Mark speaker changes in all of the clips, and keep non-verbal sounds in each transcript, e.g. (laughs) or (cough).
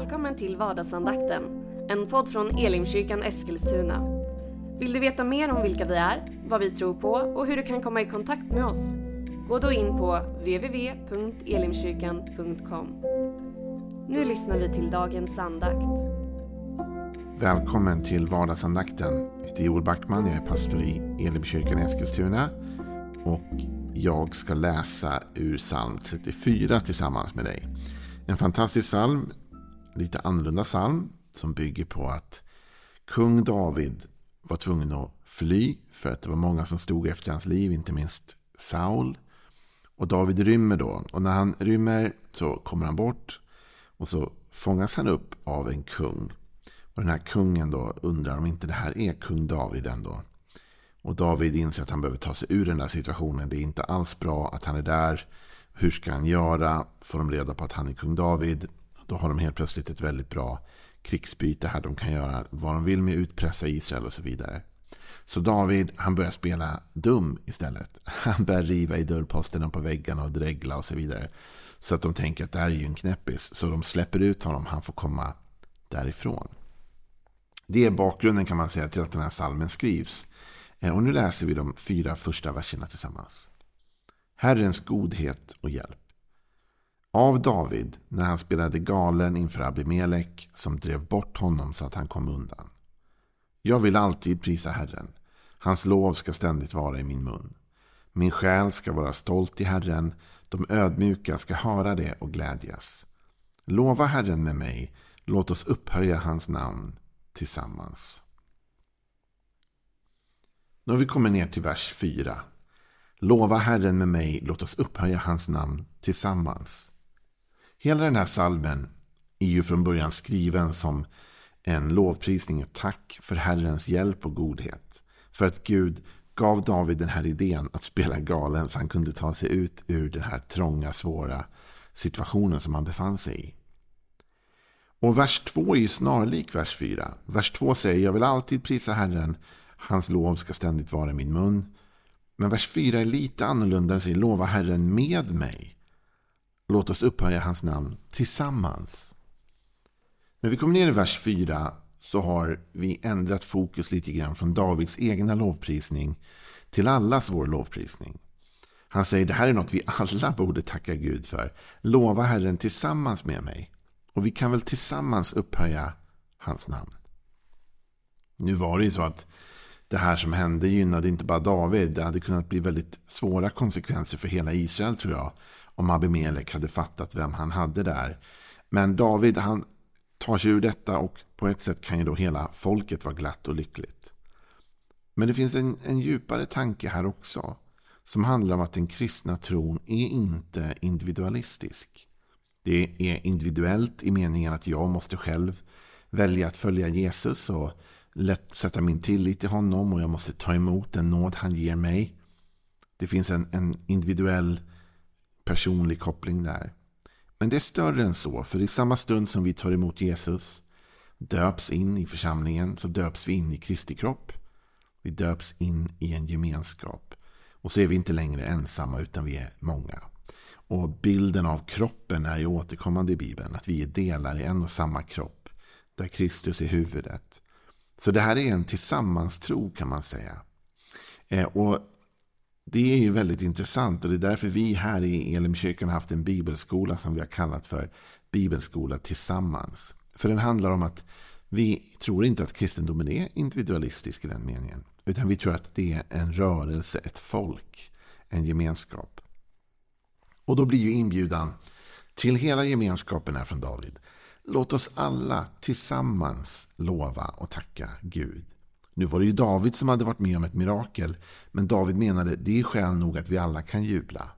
Speaker 1: Välkommen till vardagsandakten, en podd från Elimkyrkan Eskilstuna. Vill du veta mer om vilka vi är, vad vi tror på och hur du kan komma i kontakt med oss? Gå då in på www.elimkyrkan.com. Nu lyssnar vi till dagens andakt.
Speaker 2: Välkommen till vardagsandakten. Jag heter Joel Backman, jag är pastor i Elimkyrkan Eskilstuna. Och jag ska läsa ur psalm 34 tillsammans med dig. En fantastisk psalm, lite annorlunda psalm som bygger på att kung David var tvungen att fly för att det var många som stod efter hans liv, inte minst Saul. Och David rymmer då. Och när han rymmer så kommer han bort och så fångas han upp av en kung. Och den här kungen då undrar om inte det här är kung David ändå. Och David inser att han behöver ta sig ur den där situationen. Det är inte alls bra att han är där. Hur ska han göra? Får de reda på att han är kung David. Då har de helt plötsligt ett väldigt bra krigsbyte här. De kan göra vad de vill med utpressa Israel och så vidare. Så David, han börjar spela dum istället. Han börjar riva i dörrposterna på väggarna och dregla och så vidare. Så att de tänker att det här är ju en knäppis. Så de släpper ut honom. Han får komma därifrån. Det är bakgrunden kan man säga till att den här salmen skrivs. Eh, och nu läser vi de fyra första verserna tillsammans. Herrens godhet och hjälp. Av David när han spelade galen inför Abimelek som drev bort honom så att han kom undan. Jag vill alltid prisa Herren. Hans lov ska ständigt vara i min mun. Min själ ska vara stolt i Herren. De ödmjuka ska höra det och glädjas. Lova Herren med mig. Låt oss upphöja hans namn tillsammans. Nu har vi kommit ner till vers 4. Lova Herren med mig, låt oss upphöja hans namn tillsammans. Hela den här salmen är ju från början skriven som en lovprisning, ett tack för Herrens hjälp och godhet. För att Gud gav David den här idén att spela galen så han kunde ta sig ut ur den här trånga, svåra situationen som han befann sig i. Och vers 2 är ju snarlik vers 4. Vers 2 säger jag vill alltid prisa Herren. Hans lov ska ständigt vara i min mun. Men vers 4 är lite annorlunda. Den säger lova Herren med mig. Låt oss upphöja hans namn tillsammans. När vi kommer ner i vers 4 så har vi ändrat fokus lite grann från Davids egna lovprisning till allas vår lovprisning. Han säger det här är något vi alla borde tacka Gud för. Lova Herren tillsammans med mig. Och vi kan väl tillsammans upphöja hans namn. Nu var det ju så att det här som hände gynnade inte bara David. Det hade kunnat bli väldigt svåra konsekvenser för hela Israel tror jag. Om Abimelek hade fattat vem han hade där. Men David han tar sig ur detta och på ett sätt kan ju då hela folket vara glatt och lyckligt. Men det finns en, en djupare tanke här också. Som handlar om att den kristna tron är inte individualistisk. Det är individuellt i meningen att jag måste själv välja att följa Jesus och lätt sätta min tillit till honom och jag måste ta emot den nåd han ger mig. Det finns en, en individuell personlig koppling där. Men det är större än så, för i samma stund som vi tar emot Jesus, döps in i församlingen, så döps vi in i Kristi kropp. Vi döps in i en gemenskap. Och så är vi inte längre ensamma, utan vi är många. Och bilden av kroppen är ju återkommande i Bibeln. Att vi är delar i en och samma kropp. Där Kristus är huvudet. Så det här är en tillsammans-tro kan man säga. Eh, och det är ju väldigt intressant och det är därför vi här i Elimkyrkan har haft en bibelskola som vi har kallat för Bibelskola tillsammans. För den handlar om att vi tror inte att kristendomen är individualistisk i den meningen. Utan vi tror att det är en rörelse, ett folk, en gemenskap. Och då blir ju inbjudan till hela gemenskapen här från David. Låt oss alla tillsammans lova och tacka Gud. Nu var det ju David som hade varit med om ett mirakel. Men David menade det är skäl nog att vi alla kan jubla.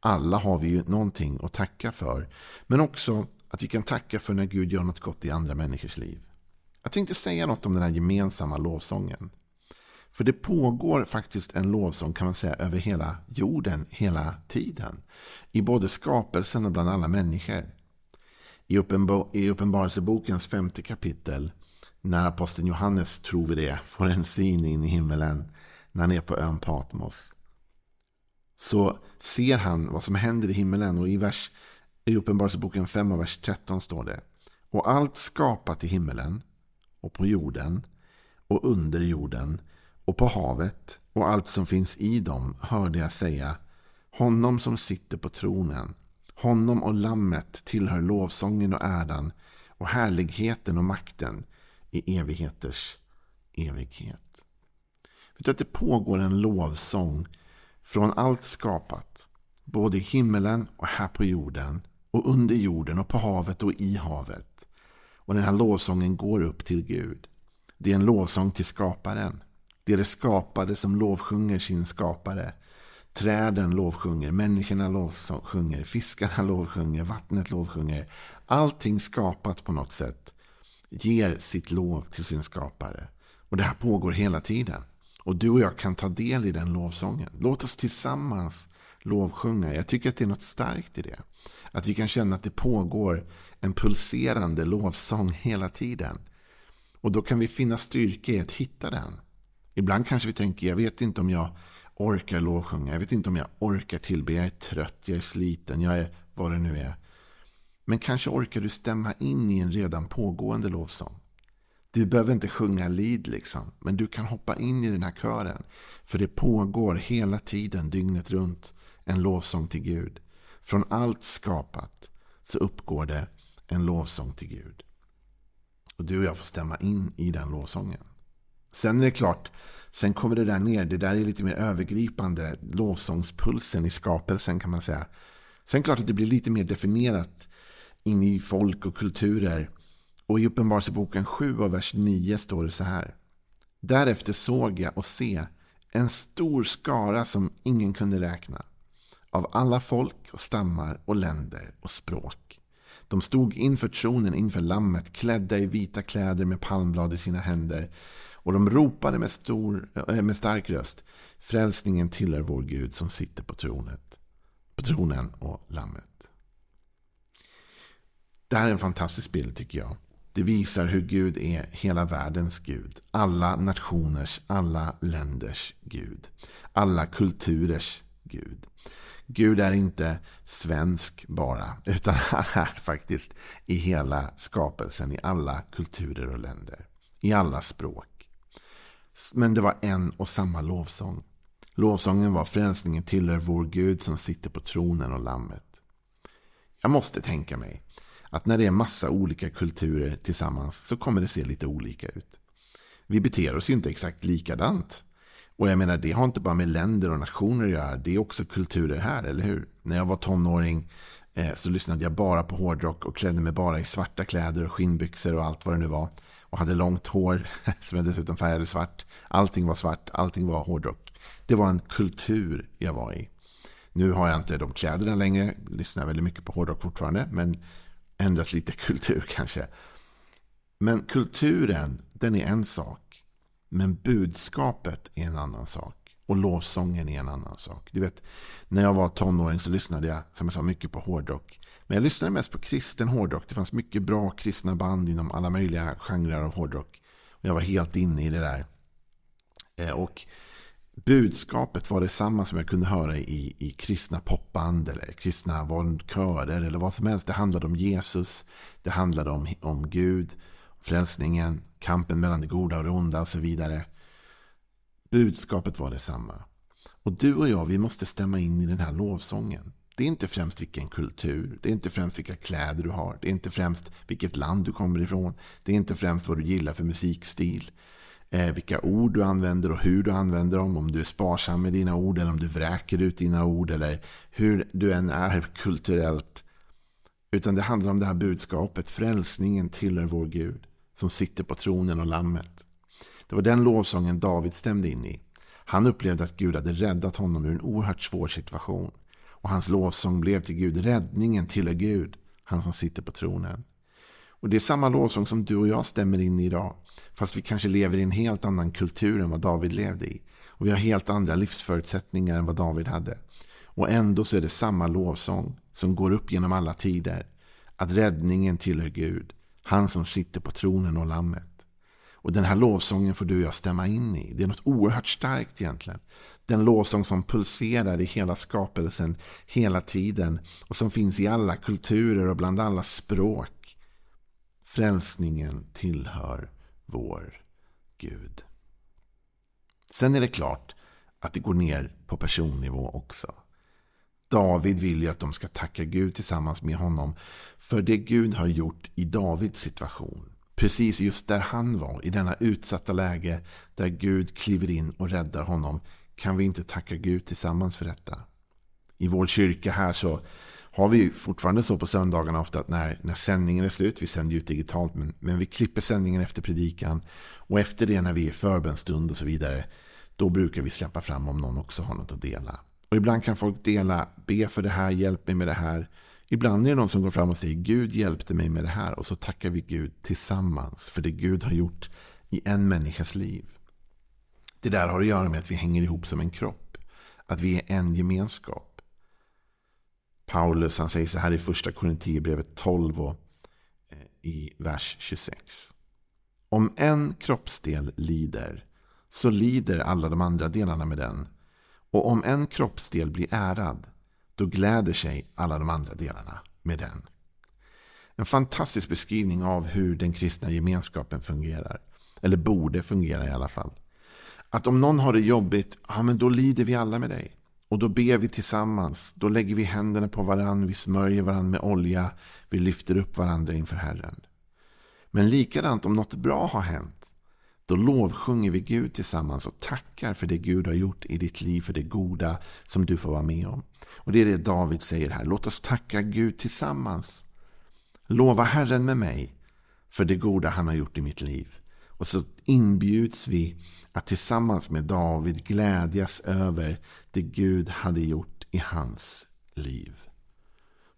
Speaker 2: Alla har vi ju någonting att tacka för. Men också att vi kan tacka för när Gud gör något gott i andra människors liv. Jag tänkte säga något om den här gemensamma lovsången. För det pågår faktiskt en lovsång kan man säga över hela jorden hela tiden. I både skapelsen och bland alla människor. I, Uppenbarelsebokens femte kapitel när aposteln Johannes, tror vi det, får en syn in i himmelen när han är på ön Patmos. Så ser han vad som händer i himmelen och i, vers, i Uppenbarelseboken 5 och vers 13 står det. och allt skapat i himmelen och på jorden och under jorden och på havet och allt som finns i dem hörde jag säga honom som sitter på tronen honom och lammet tillhör lovsången och äran och härligheten och makten i evigheters evighet. Vet att det pågår en lovsång från allt skapat. Både i himmelen och här på jorden. Och under jorden och på havet och i havet. Och den här lovsången går upp till Gud. Det är en lovsång till skaparen. Det är det skapade som lovsjunger sin skapare. Träden lovsjunger, människorna lovsjunger, fiskarna lovsjunger, vattnet lovsjunger. Allting skapat på något sätt ger sitt lov till sin skapare. Och det här pågår hela tiden. Och du och jag kan ta del i den lovsången. Låt oss tillsammans lovsjunga. Jag tycker att det är något starkt i det. Att vi kan känna att det pågår en pulserande lovsång hela tiden. Och då kan vi finna styrka i att hitta den. Ibland kanske vi tänker, jag vet inte om jag orkar lovsjunga. Jag vet inte om jag orkar tillbe. Jag är trött, jag är sliten, jag är vad det nu är. Men kanske orkar du stämma in i en redan pågående lovsång. Du behöver inte sjunga lid liksom. Men du kan hoppa in i den här kören. För det pågår hela tiden, dygnet runt, en lovsång till Gud. Från allt skapat så uppgår det en lovsång till Gud. Och du och jag får stämma in i den lovsången. Sen är det klart, sen kommer det där ner. Det där är lite mer övergripande. Lovsångspulsen i skapelsen kan man säga. Sen är det klart att det blir lite mer definierat in i folk och kulturer. Och i Uppenbarelseboken 7 och vers 9 står det så här. Därefter såg jag och se en stor skara som ingen kunde räkna. Av alla folk och stammar och länder och språk. De stod inför tronen inför lammet klädda i vita kläder med palmblad i sina händer. Och de ropade med, stor, eh, med stark röst. Frälsningen tillhör vår Gud som sitter på tronet. På tronen och lammet. Det här är en fantastisk bild tycker jag. Det visar hur Gud är hela världens Gud. Alla nationers, alla länders Gud. Alla kulturers Gud. Gud är inte svensk bara, utan (laughs) han är faktiskt i hela skapelsen, i alla kulturer och länder. I alla språk. Men det var en och samma lovsång. Lovsången var frälsningen tillhör vår Gud som sitter på tronen och lammet. Jag måste tänka mig att när det är massa olika kulturer tillsammans så kommer det se lite olika ut. Vi beter oss ju inte exakt likadant. Och jag menar, det har inte bara med länder och nationer att göra. Det är också kulturer här, eller hur? När jag var tonåring eh, så lyssnade jag bara på hårdrock och klädde mig bara i svarta kläder och skinnbyxor och allt vad det nu var. Och hade långt hår (laughs) som jag dessutom färgade svart. Allting var svart, allting var hårdrock. Det var en kultur jag var i. Nu har jag inte de kläderna längre, lyssnar väldigt mycket på hårdrock fortfarande. Men ändrat lite (laughs) kultur kanske. Men kulturen, den är en sak. Men budskapet är en annan sak. Och lovsången är en annan sak. Du vet, när jag var tonåring så lyssnade jag, som jag sa, mycket på hårdrock. Men jag lyssnade mest på kristen hårdrock. Det fanns mycket bra kristna band inom alla möjliga genrer av hårdrock. Och jag var helt inne i det där. Eh, och budskapet var detsamma som jag kunde höra i, i kristna popband eller kristna körer eller vad som helst. Det handlade om Jesus, det handlade om, om Gud, frälsningen, kampen mellan det goda och det onda och så vidare. Budskapet var detsamma. Och du och jag, vi måste stämma in i den här lovsången. Det är inte främst vilken kultur, det är inte främst vilka kläder du har, det är inte främst vilket land du kommer ifrån, det är inte främst vad du gillar för musikstil Eh, vilka ord du använder och hur du använder dem. Om du är sparsam med dina ord eller om du vräker ut dina ord eller hur du än är kulturellt. Utan det handlar om det här budskapet. Frälsningen tillhör vår Gud som sitter på tronen och lammet. Det var den lovsången David stämde in i. Han upplevde att Gud hade räddat honom ur en oerhört svår situation. Och hans lovsång blev till Gud. Räddningen tillhör Gud, han som sitter på tronen. Och det är samma lovsång som du och jag stämmer in i idag. Fast vi kanske lever i en helt annan kultur än vad David levde i. Och vi har helt andra livsförutsättningar än vad David hade. Och ändå så är det samma lovsång som går upp genom alla tider. Att räddningen tillhör Gud. Han som sitter på tronen och lammet. Och den här lovsången får du och jag stämma in i. Det är något oerhört starkt egentligen. Den lovsång som pulserar i hela skapelsen hela tiden. Och som finns i alla kulturer och bland alla språk. Frälsningen tillhör vår Gud. Sen är det klart att det går ner på personnivå också. David vill ju att de ska tacka Gud tillsammans med honom för det Gud har gjort i Davids situation. Precis just där han var, i denna utsatta läge där Gud kliver in och räddar honom, kan vi inte tacka Gud tillsammans för detta. I vår kyrka här så har vi fortfarande så på söndagarna ofta att när, när sändningen är slut, vi sänder ut digitalt, men, men vi klipper sändningen efter predikan. Och efter det när vi är förbönstund och så vidare, då brukar vi släppa fram om någon också har något att dela. Och ibland kan folk dela, be för det här, hjälp mig med det här. Ibland är det någon som går fram och säger Gud hjälpte mig med det här. Och så tackar vi Gud tillsammans för det Gud har gjort i en människas liv. Det där har att göra med att vi hänger ihop som en kropp. Att vi är en gemenskap. Paulus han säger så här i första Korinthierbrevet 12 och eh, i vers 26. Om en kroppsdel lider så lider alla de andra delarna med den. Och om en kroppsdel blir ärad då gläder sig alla de andra delarna med den. En fantastisk beskrivning av hur den kristna gemenskapen fungerar. Eller borde fungera i alla fall. Att om någon har det jobbigt, ja men då lider vi alla med dig. Och då ber vi tillsammans. Då lägger vi händerna på varandra, vi smörjer varandra med olja. Vi lyfter upp varandra inför Herren. Men likadant om något bra har hänt. Då lovsjunger vi Gud tillsammans och tackar för det Gud har gjort i ditt liv, för det goda som du får vara med om. Och det är det David säger här. Låt oss tacka Gud tillsammans. Lova Herren med mig för det goda han har gjort i mitt liv. Och så inbjuds vi att tillsammans med David glädjas över det Gud hade gjort i hans liv.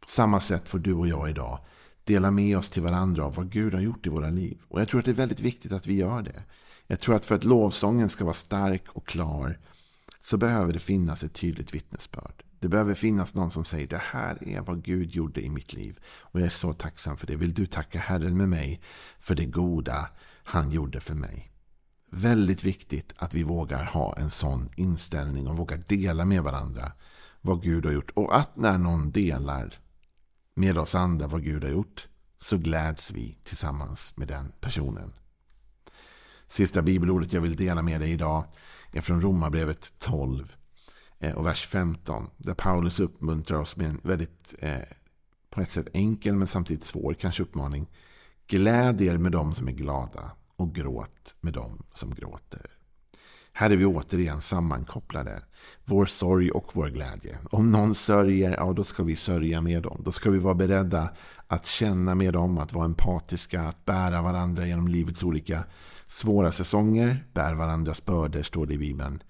Speaker 2: På samma sätt får du och jag idag dela med oss till varandra av vad Gud har gjort i våra liv. Och jag tror att det är väldigt viktigt att vi gör det. Jag tror att för att lovsången ska vara stark och klar så behöver det finnas ett tydligt vittnesbörd. Det behöver finnas någon som säger det här är vad Gud gjorde i mitt liv. Och jag är så tacksam för det. Vill du tacka Herren med mig för det goda han gjorde för mig? Väldigt viktigt att vi vågar ha en sån inställning och vågar dela med varandra vad Gud har gjort. Och att när någon delar med oss andra vad Gud har gjort så gläds vi tillsammans med den personen. Sista bibelordet jag vill dela med dig idag är från Romarbrevet 12 eh, och vers 15. Där Paulus uppmuntrar oss med en väldigt eh, på ett sätt enkel men samtidigt svår kanske uppmaning. Gläd er med dem som är glada och gråt med dem som gråter. Här är vi återigen sammankopplade. Vår sorg och vår glädje. Om någon sörjer, ja då ska vi sörja med dem. Då ska vi vara beredda att känna med dem, att vara empatiska, att bära varandra genom livets olika svåra säsonger. Bär varandras bördor, står det i Bibeln.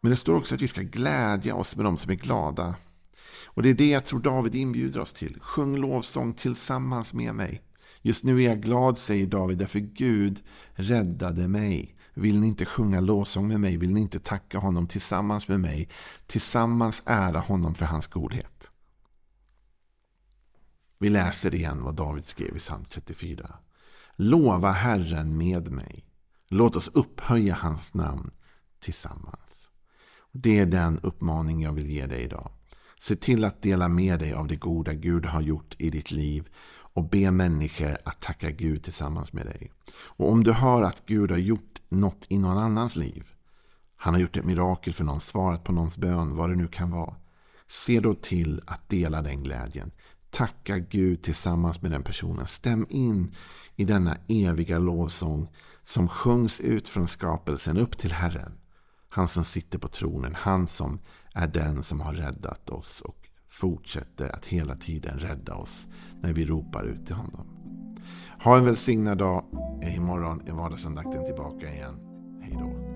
Speaker 2: Men det står också att vi ska glädja oss med dem som är glada. Och det är det jag tror David inbjuder oss till. Sjung lovsång tillsammans med mig. Just nu är jag glad, säger David, därför Gud räddade mig. Vill ni inte sjunga lovsång med mig? Vill ni inte tacka honom tillsammans med mig? Tillsammans ära honom för hans godhet. Vi läser igen vad David skrev i psalm 34. Lova Herren med mig. Låt oss upphöja hans namn tillsammans. Det är den uppmaning jag vill ge dig idag. Se till att dela med dig av det goda Gud har gjort i ditt liv och be människor att tacka Gud tillsammans med dig. Och om du hör att Gud har gjort något i någon annans liv. Han har gjort ett mirakel för någon, svarat på någons bön, vad det nu kan vara. Se då till att dela den glädjen. Tacka Gud tillsammans med den personen. Stäm in i denna eviga lovsång som sjungs ut från skapelsen upp till Herren. Han som sitter på tronen, han som är den som har räddat oss och fortsätter att hela tiden rädda oss när vi ropar ut till honom. Ha en välsignad dag. Imorgon är vardagsandakten tillbaka igen. Hej då.